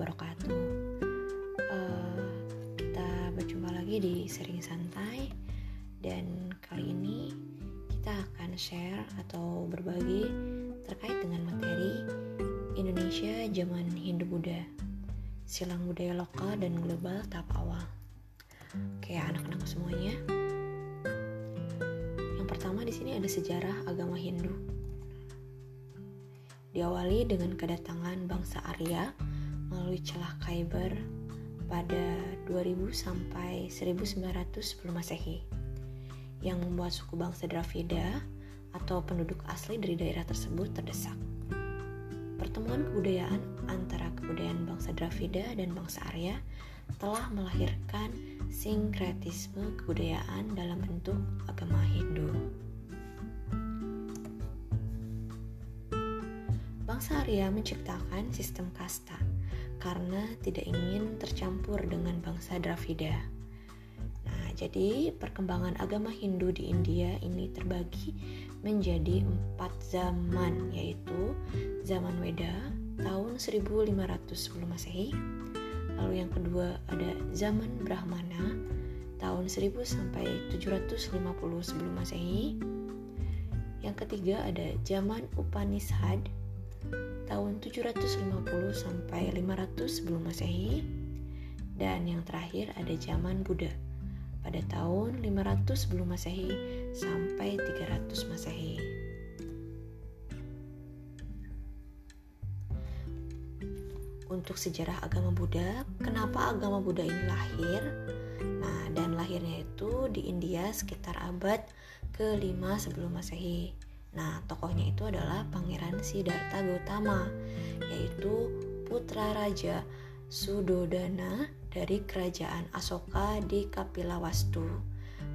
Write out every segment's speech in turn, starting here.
wabarakatuh. Uh, kita berjumpa lagi di Sering Santai dan kali ini kita akan share atau berbagi terkait dengan materi Indonesia zaman Hindu-Buddha, silang budaya lokal dan global tahap awal. Kayak anak-anak semuanya. Yang pertama di sini ada sejarah agama Hindu diawali dengan kedatangan bangsa Arya melalui celah Khyber pada 2000 sampai 1900 sebelum Masehi yang membuat suku bangsa Dravida atau penduduk asli dari daerah tersebut terdesak. Pertemuan kebudayaan antara kebudayaan bangsa Dravida dan bangsa Arya telah melahirkan sinkretisme kebudayaan dalam bentuk agama Hindu. Bangsa Arya menciptakan sistem kasta karena tidak ingin tercampur dengan bangsa Dravida. Nah, jadi perkembangan agama Hindu di India ini terbagi menjadi empat zaman, yaitu zaman Weda tahun 1500 sebelum Masehi. Lalu yang kedua ada zaman Brahmana tahun 1000 sampai 750 sebelum Masehi. Yang ketiga ada zaman Upanishad tahun 750 sampai 500 sebelum Masehi dan yang terakhir ada zaman Buddha pada tahun 500 sebelum Masehi sampai 300 Masehi. Untuk sejarah agama Buddha, kenapa agama Buddha ini lahir? Nah, dan lahirnya itu di India sekitar abad ke-5 sebelum Masehi. Nah, tokohnya itu adalah Pangeran Siddhartha Gautama, yaitu putra raja Sudodana dari kerajaan Asoka di Kapilawastu.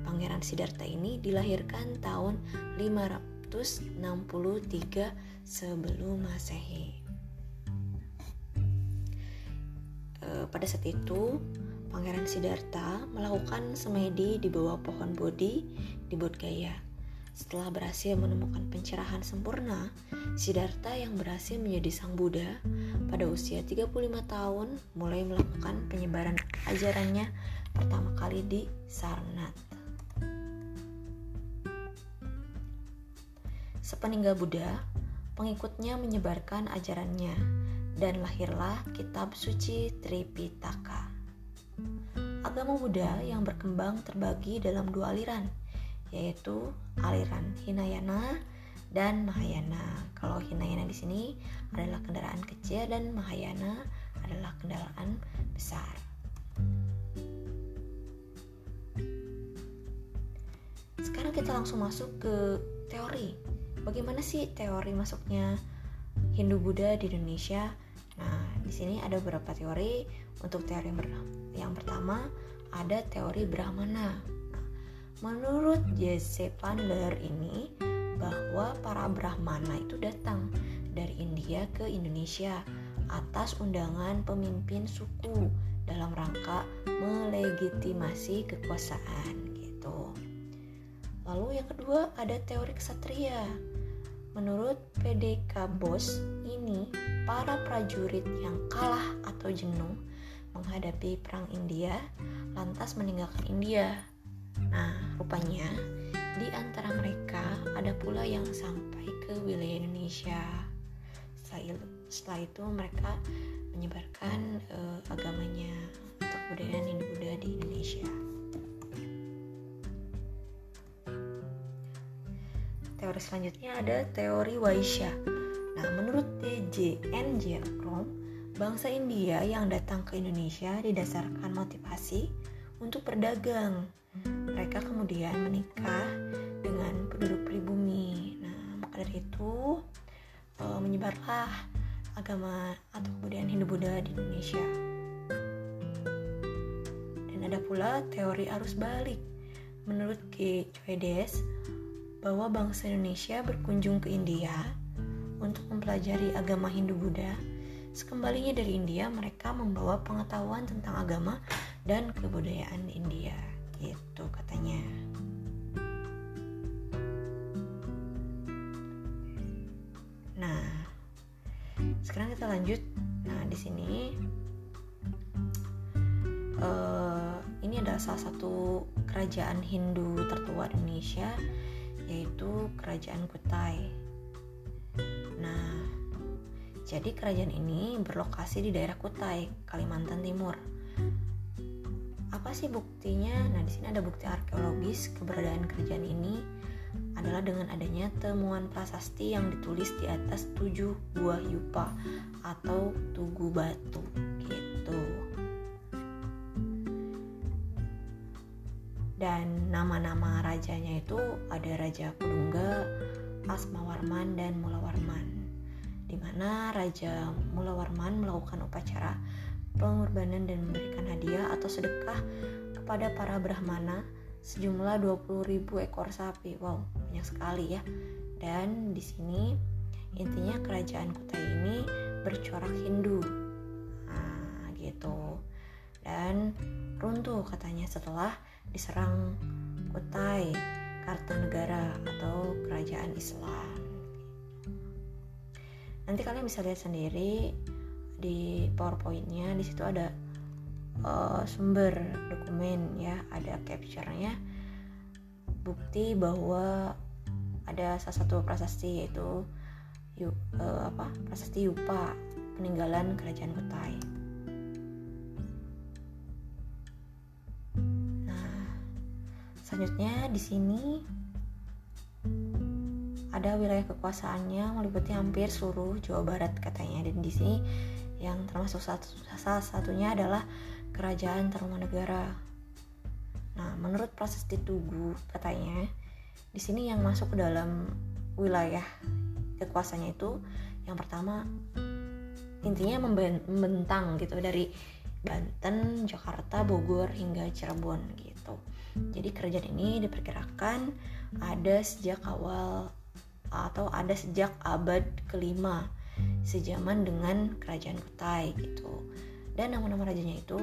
Pangeran Siddhartha ini dilahirkan tahun 563 sebelum Masehi. E, pada saat itu, Pangeran Siddhartha melakukan semedi di bawah pohon Bodhi di Bodh Gaya setelah berhasil menemukan pencerahan sempurna, Siddhartha yang berhasil menjadi sang Buddha pada usia 35 tahun mulai melakukan penyebaran ajarannya pertama kali di Sarnath. Sepeninggal Buddha, pengikutnya menyebarkan ajarannya dan lahirlah kitab suci Tripitaka. Agama Buddha yang berkembang terbagi dalam dua aliran, yaitu aliran Hinayana dan Mahayana. Kalau Hinayana di sini adalah kendaraan kecil dan Mahayana adalah kendaraan besar. Sekarang kita langsung masuk ke teori. Bagaimana sih teori masuknya Hindu Buddha di Indonesia? Nah, di sini ada beberapa teori. Untuk teori yang pertama ada teori Brahmana. Menurut Jesse Pandler ini bahwa para Brahmana itu datang dari India ke Indonesia atas undangan pemimpin suku dalam rangka melegitimasi kekuasaan gitu. Lalu yang kedua ada teori kesatria. Menurut PDK Bos ini para prajurit yang kalah atau jenuh menghadapi perang India lantas meninggalkan India Nah, rupanya di antara mereka ada pula yang sampai ke wilayah Indonesia. Setelah, itu mereka menyebarkan uh, agamanya untuk kebudayaan Hindu-Buddha di Indonesia. Teori selanjutnya ada teori Waisya. Nah, menurut D.J. N. Bangsa India yang datang ke Indonesia didasarkan motivasi untuk berdagang mereka kemudian menikah dengan penduduk pribumi. Nah, maka dari itu e, menyebarlah agama atau kebudayaan Hindu-Buddha di Indonesia. Dan ada pula teori arus balik. Menurut G. Chwedes, bahwa bangsa Indonesia berkunjung ke India untuk mempelajari agama Hindu-Buddha. Sekembalinya dari India, mereka membawa pengetahuan tentang agama dan kebudayaan India gitu katanya nah sekarang kita lanjut nah di sini uh, ini adalah salah satu kerajaan Hindu tertua di Indonesia yaitu Kerajaan Kutai. Jadi kerajaan ini berlokasi di daerah Kutai, Kalimantan Timur. Apa sih buktinya? Nah, di sini ada bukti arkeologis keberadaan kerajaan ini adalah dengan adanya temuan prasasti yang ditulis di atas tujuh buah yupa atau tugu batu gitu. Dan nama-nama rajanya itu ada Raja Kudungga, Asmawarman, dan Mulawarman. Mana Raja Mulawarman melakukan upacara pengorbanan dan memberikan hadiah atau sedekah kepada para brahmana sejumlah 20.000 ekor sapi. Wow, banyak sekali ya. Dan di sini intinya kerajaan kota ini bercorak Hindu. Nah, gitu. Dan runtuh katanya setelah diserang Kutai Kartanegara atau kerajaan Islam. Nanti kalian bisa lihat sendiri di PowerPoint-nya. Di situ ada uh, sumber dokumen ya, ada capture-nya. Bukti bahwa ada salah satu prasasti yaitu yu, uh, apa? Prasasti Yupa peninggalan kerajaan Kutai. Selanjutnya di sini ada wilayah kekuasaannya meliputi hampir seluruh Jawa Barat katanya dan di sini yang termasuk salah satunya adalah Kerajaan Tarumanegara. Nah, menurut proses Tugu katanya di sini yang masuk ke dalam wilayah kekuasaannya itu yang pertama intinya membentang gitu dari Banten, Jakarta, Bogor hingga Cirebon gitu. Jadi kerajaan ini diperkirakan ada sejak awal atau ada sejak abad kelima sejaman dengan kerajaan Kutai gitu. Dan nama-nama rajanya itu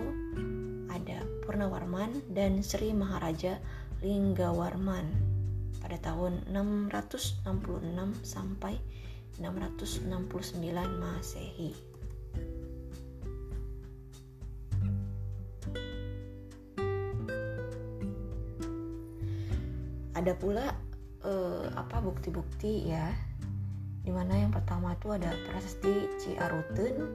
ada Purnawarman dan Sri Maharaja Linggawarman pada tahun 666 sampai 669 Masehi. ada pula uh, apa bukti-bukti ya. Di mana yang pertama itu ada prasasti Ciaruten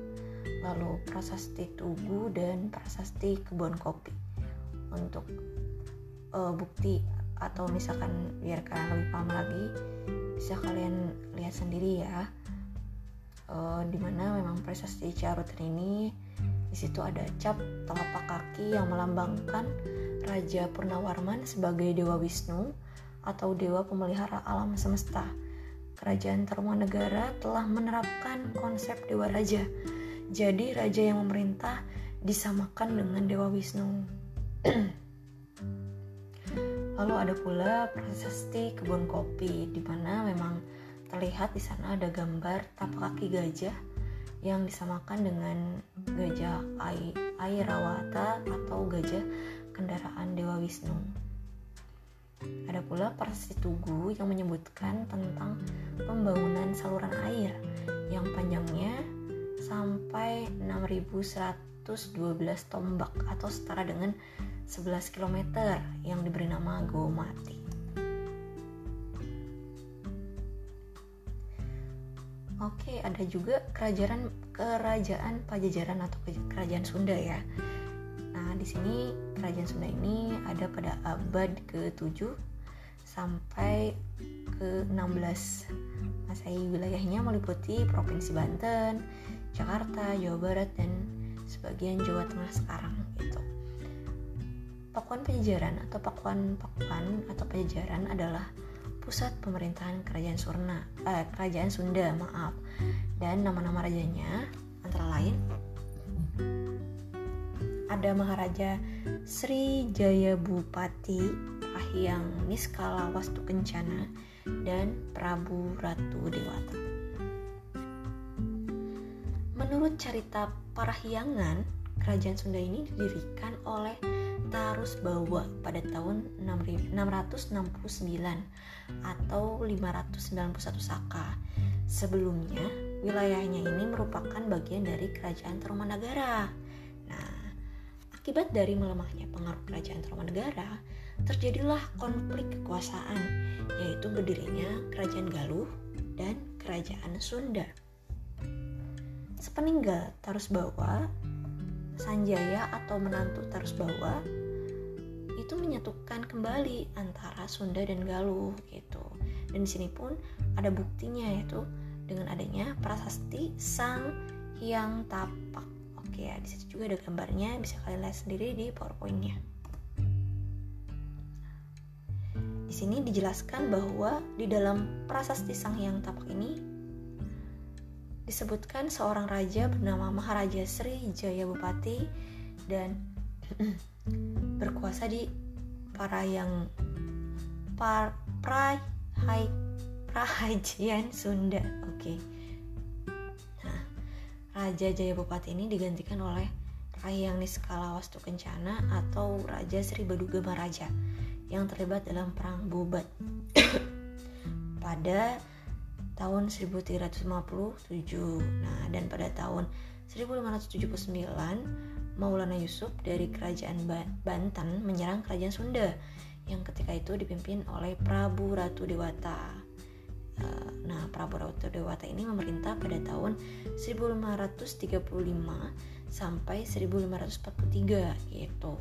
lalu prasasti Tugu dan prasasti Kebun Kopi. Untuk uh, bukti atau misalkan biar kalian lebih paham lagi bisa kalian lihat sendiri ya. Uh, di mana memang prasasti Ciaruten ini di situ ada cap telapak kaki yang melambangkan Raja Purnawarman sebagai Dewa Wisnu atau dewa pemelihara alam semesta. Kerajaan Tarumanegara telah menerapkan konsep dewa raja. Jadi raja yang memerintah disamakan dengan dewa Wisnu. Lalu ada pula prasasti kebun kopi di mana memang terlihat di sana ada gambar tapak kaki gajah yang disamakan dengan gajah Airawata atau gajah kendaraan Dewa Wisnu. Ada pula Persi Tugu yang menyebutkan tentang pembangunan saluran air yang panjangnya sampai 6112 tombak atau setara dengan 11 km yang diberi nama Gomati. Oke, ada juga kerajaan kerajaan Pajajaran atau kerajaan Sunda ya di sini kerajaan Sunda ini ada pada abad ke-7 sampai ke-16. Masehi wilayahnya meliputi Provinsi Banten, Jakarta, Jawa Barat, dan sebagian Jawa Tengah sekarang gitu. Pakuan Pajajaran atau Pakuan Pakuan atau Pajajaran adalah pusat pemerintahan kerajaan Surna, eh, kerajaan Sunda, maaf. Dan nama-nama rajanya antara lain ada Maharaja Sri Jaya Bupati Rahyang Niskala Wastu Kencana dan Prabu Ratu Dewata. Menurut cerita Parahyangan, kerajaan Sunda ini didirikan oleh Tarus Bawa pada tahun 669 atau 591 Saka. Sebelumnya, wilayahnya ini merupakan bagian dari kerajaan Tarumanagara. Akibat dari melemahnya pengaruh kerajaan Tarumanegara, terjadilah konflik kekuasaan, yaitu berdirinya Kerajaan Galuh dan Kerajaan Sunda. Sepeninggal Tarusbawa, Sanjaya atau menantu Tarusbawa itu menyatukan kembali antara Sunda dan Galuh gitu. Dan di sini pun ada buktinya yaitu dengan adanya prasasti Sang Hyang Tapak. Ya, di situ juga ada gambarnya, bisa kalian lihat sendiri di PowerPoint-nya. Di sini dijelaskan bahwa di dalam prasasti Sang Hyang Tapak ini disebutkan seorang raja bernama Maharaja Sri Jaya Bupati dan berkuasa di Parayang par, pra, hai, Prahajian Sunda. Oke. Okay. Raja Jayabupati ini digantikan oleh Rayang Niskala Wastu Kencana atau Raja Sri Baduga Maraja yang terlibat dalam perang Bubat pada tahun 1357. Nah, dan pada tahun 1579 Maulana Yusuf dari kerajaan Banten menyerang kerajaan Sunda yang ketika itu dipimpin oleh Prabu Ratu Dewata. Eh, nah, Prabu Dewata ini memerintah pada tahun 1535 sampai 1543 gitu.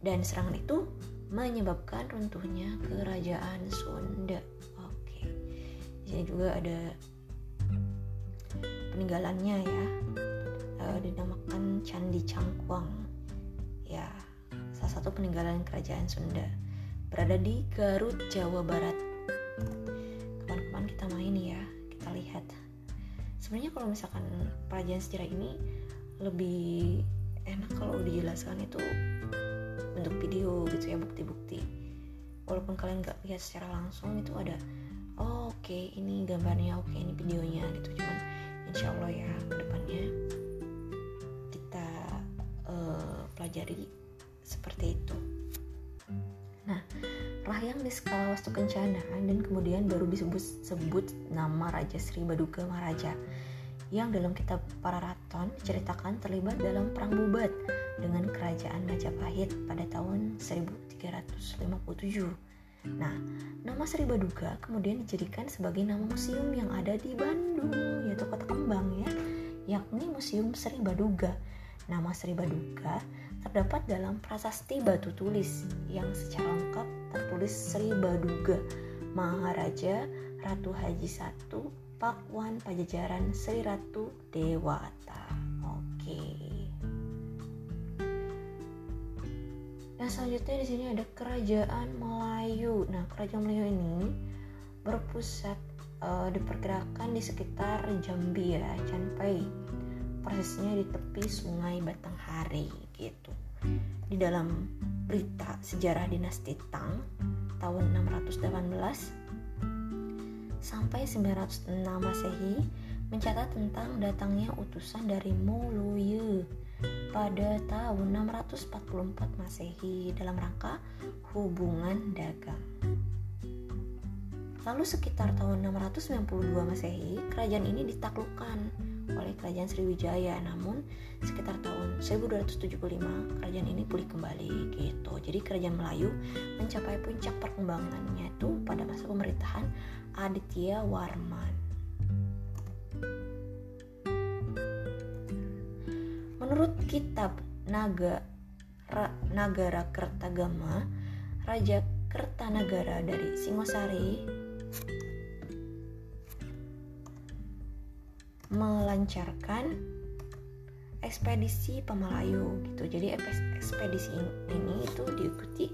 Dan serangan itu menyebabkan runtuhnya kerajaan Sunda. Oke. Di sini juga ada peninggalannya ya. Uh, dinamakan Candi Cangkuang. Ya, salah satu peninggalan kerajaan Sunda berada di Garut, Jawa Barat sebenarnya kalau misalkan pelajaran sejarah ini lebih enak kalau dijelaskan itu bentuk video gitu ya bukti-bukti. Walaupun kalian nggak lihat secara langsung itu ada oh, oke okay, ini gambarnya oke okay, ini videonya gitu. Cuman insya Allah ya ke depannya kita uh, pelajari seperti itu. Nah Rahyang di skala wastu kencana dan kemudian baru disebut-sebut nama Raja Sri Baduga Maharaja yang dalam kitab Pararaton diceritakan terlibat dalam perang Bubat dengan kerajaan Majapahit pada tahun 1357. Nah, nama Sri Baduga kemudian dijadikan sebagai nama museum yang ada di Bandung, yaitu Kota Kembang ya, yakni Museum Sri Baduga. Nama Sri Baduga terdapat dalam prasasti batu tulis yang secara lengkap tertulis Sri Baduga Maharaja Ratu Haji I Pakwan Pajajaran Sri Ratu Dewata. Oke. Yang selanjutnya di sini ada Kerajaan Melayu. Nah, Kerajaan Melayu ini berpusat uh, diperkirakan di sekitar Jambi ya, Canpai. Persisnya di tepi Sungai Batanghari gitu. Di dalam berita sejarah dinasti Tang tahun 618 sampai 906 Masehi mencatat tentang datangnya utusan dari Moluye pada tahun 644 Masehi dalam rangka hubungan dagang. Lalu sekitar tahun 692 Masehi, kerajaan ini ditaklukkan oleh kerajaan Sriwijaya. Namun sekitar tahun 1275 kerajaan ini pulih kembali gitu. Jadi kerajaan Melayu mencapai puncak perkembangannya itu pada masa pemerintahan Aditya Warman. Menurut kitab Naga Ra, Nagara Kertagama Raja Kertanagara dari Singosari melancarkan ekspedisi pemalayu gitu jadi ekspedisi ini itu diikuti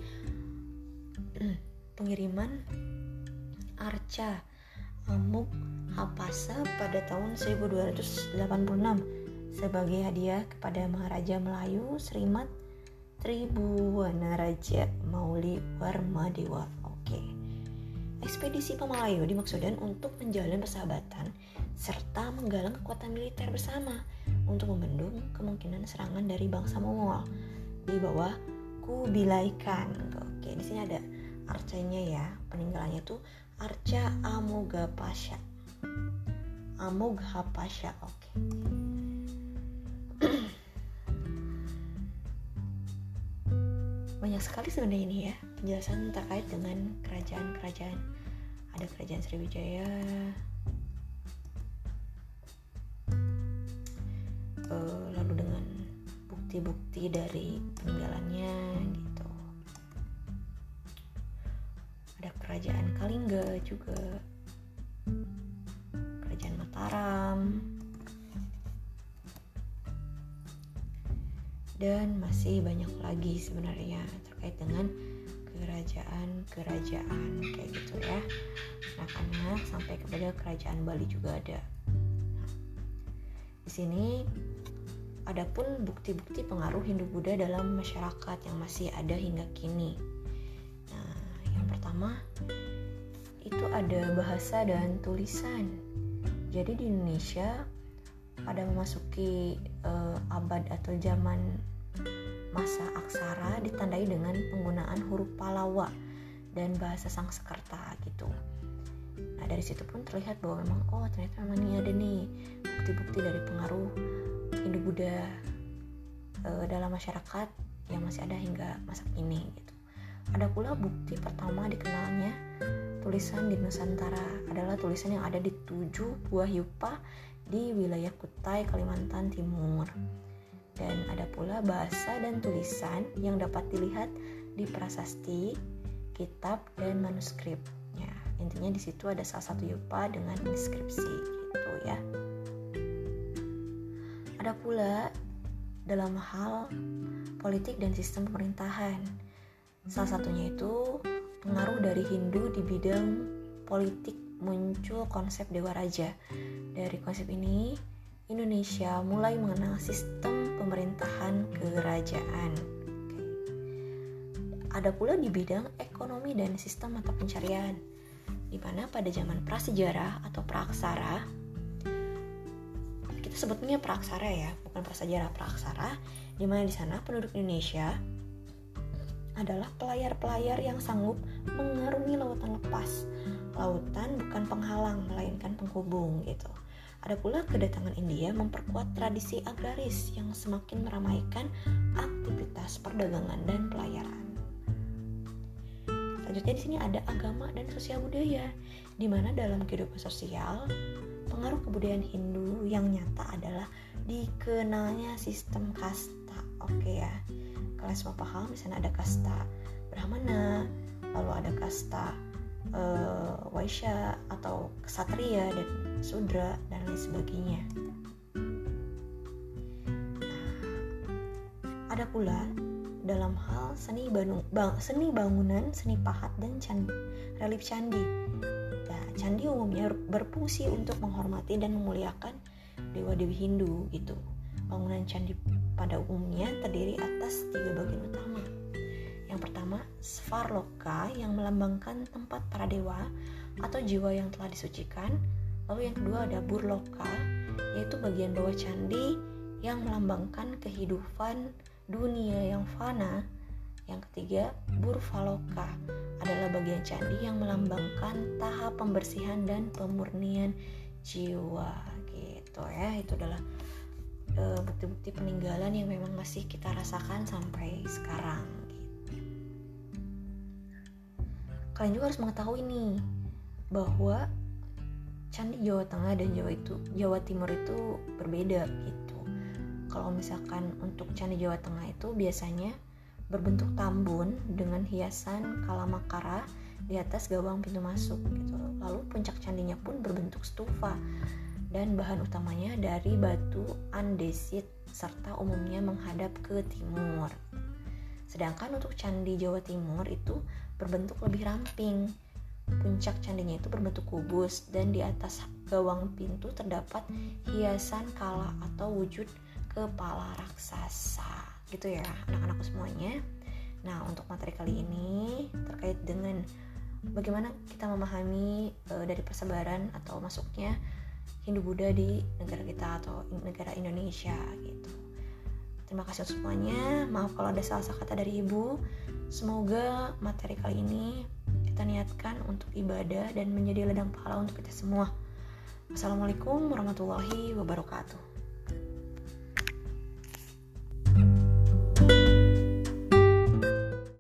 pengiriman arca Amuk Hapasa pada tahun 1286 sebagai hadiah kepada Maharaja Melayu Srimat Tribuana Raja Mauli Warmadewa. Oke. Ekspedisi Pemalayu dimaksudkan untuk menjalin persahabatan serta menggalang kekuatan militer bersama untuk membendung kemungkinan serangan dari bangsa Mongol di bawah Kubilai Khan. Oke, di sini ada arcanya ya. Peninggalannya itu Arca Amogapasya. Amogapasya. Oke. banyak sekali sebenarnya ini ya penjelasan terkait dengan kerajaan-kerajaan ada kerajaan Sriwijaya bukti-bukti dari peninggalannya gitu. Ada kerajaan Kalingga juga. Kerajaan Mataram. Dan masih banyak lagi sebenarnya terkait dengan kerajaan-kerajaan kayak gitu ya. Anak-anak sampai kepada kerajaan Bali juga ada. Di sini adapun bukti-bukti pengaruh Hindu-Buddha dalam masyarakat yang masih ada hingga kini nah yang pertama itu ada bahasa dan tulisan jadi di Indonesia pada memasuki uh, abad atau zaman masa aksara ditandai dengan penggunaan huruf Palawa dan bahasa Sangskerta gitu. Nah dari situ pun terlihat bahwa memang oh ternyata memang ini ada nih bukti-bukti dari pengaruh Hindu Buddha uh, dalam masyarakat yang masih ada hingga masa kini gitu. Ada pula bukti pertama dikenalnya tulisan di Nusantara adalah tulisan yang ada di tujuh buah yupa di wilayah Kutai, Kalimantan Timur. Dan ada pula bahasa dan tulisan yang dapat dilihat di prasasti, kitab, dan manuskrip. Ya, intinya di situ ada salah satu yupa dengan deskripsi gitu ya. Ada pula dalam hal politik dan sistem pemerintahan. Salah satunya itu pengaruh dari Hindu di bidang politik muncul konsep Dewa Raja. Dari konsep ini, Indonesia mulai mengenal sistem pemerintahan kerajaan. Ada pula di bidang ekonomi dan sistem mata pencarian, di mana pada zaman prasejarah atau praksara, sebutnya praksara ya, bukan prasejarah praksara, di mana di sana penduduk Indonesia adalah pelayar-pelayar yang sanggup mengarungi lautan lepas. Lautan bukan penghalang, melainkan penghubung gitu. Ada pula kedatangan India memperkuat tradisi agraris yang semakin meramaikan aktivitas perdagangan dan pelayaran. Selanjutnya di sini ada agama dan sosial budaya, di mana dalam kehidupan sosial pengaruh kebudayaan Hindu yang nyata adalah dikenalnya sistem kasta. Oke ya kalian semua paham di sana ada kasta Brahmana lalu ada kasta uh, Waisya atau Ksatria dan Sudra dan lain sebagainya nah, ada pula dalam hal seni, banu, bang, seni bangunan, seni pahat, dan candi, relief candi. Candi umumnya berfungsi untuk menghormati dan memuliakan dewa-dewi Hindu gitu. Bangunan candi pada umumnya terdiri atas tiga bagian utama. Yang pertama, Svarloka yang melambangkan tempat para dewa atau jiwa yang telah disucikan. Lalu yang kedua ada Burloka, yaitu bagian bawah candi yang melambangkan kehidupan dunia yang fana. Yang ketiga, Burfaloka adalah bagian candi yang melambangkan tahap pembersihan dan pemurnian jiwa gitu ya. Itu adalah Eh, bukti-bukti uh, peninggalan yang memang masih kita rasakan sampai sekarang gitu. Kalian juga harus mengetahui nih bahwa candi Jawa Tengah dan Jawa itu Jawa Timur itu berbeda gitu. Kalau misalkan untuk candi Jawa Tengah itu biasanya berbentuk tambun dengan hiasan kalamakara di atas gawang pintu masuk gitu. Lalu puncak candinya pun berbentuk stufa dan bahan utamanya dari batu andesit serta umumnya menghadap ke timur. Sedangkan untuk candi Jawa Timur itu berbentuk lebih ramping. Puncak candinya itu berbentuk kubus dan di atas gawang pintu terdapat hiasan kala atau wujud kepala raksasa. Gitu ya anak-anakku semuanya. Nah, untuk materi kali ini terkait dengan bagaimana kita memahami e, dari persebaran atau masuknya Hindu Buddha di negara kita atau negara Indonesia gitu. Terima kasih semuanya. Maaf kalau ada salah-salah kata dari ibu. Semoga materi kali ini kita niatkan untuk ibadah dan menjadi ladang pahala untuk kita semua. Wassalamualaikum warahmatullahi wabarakatuh.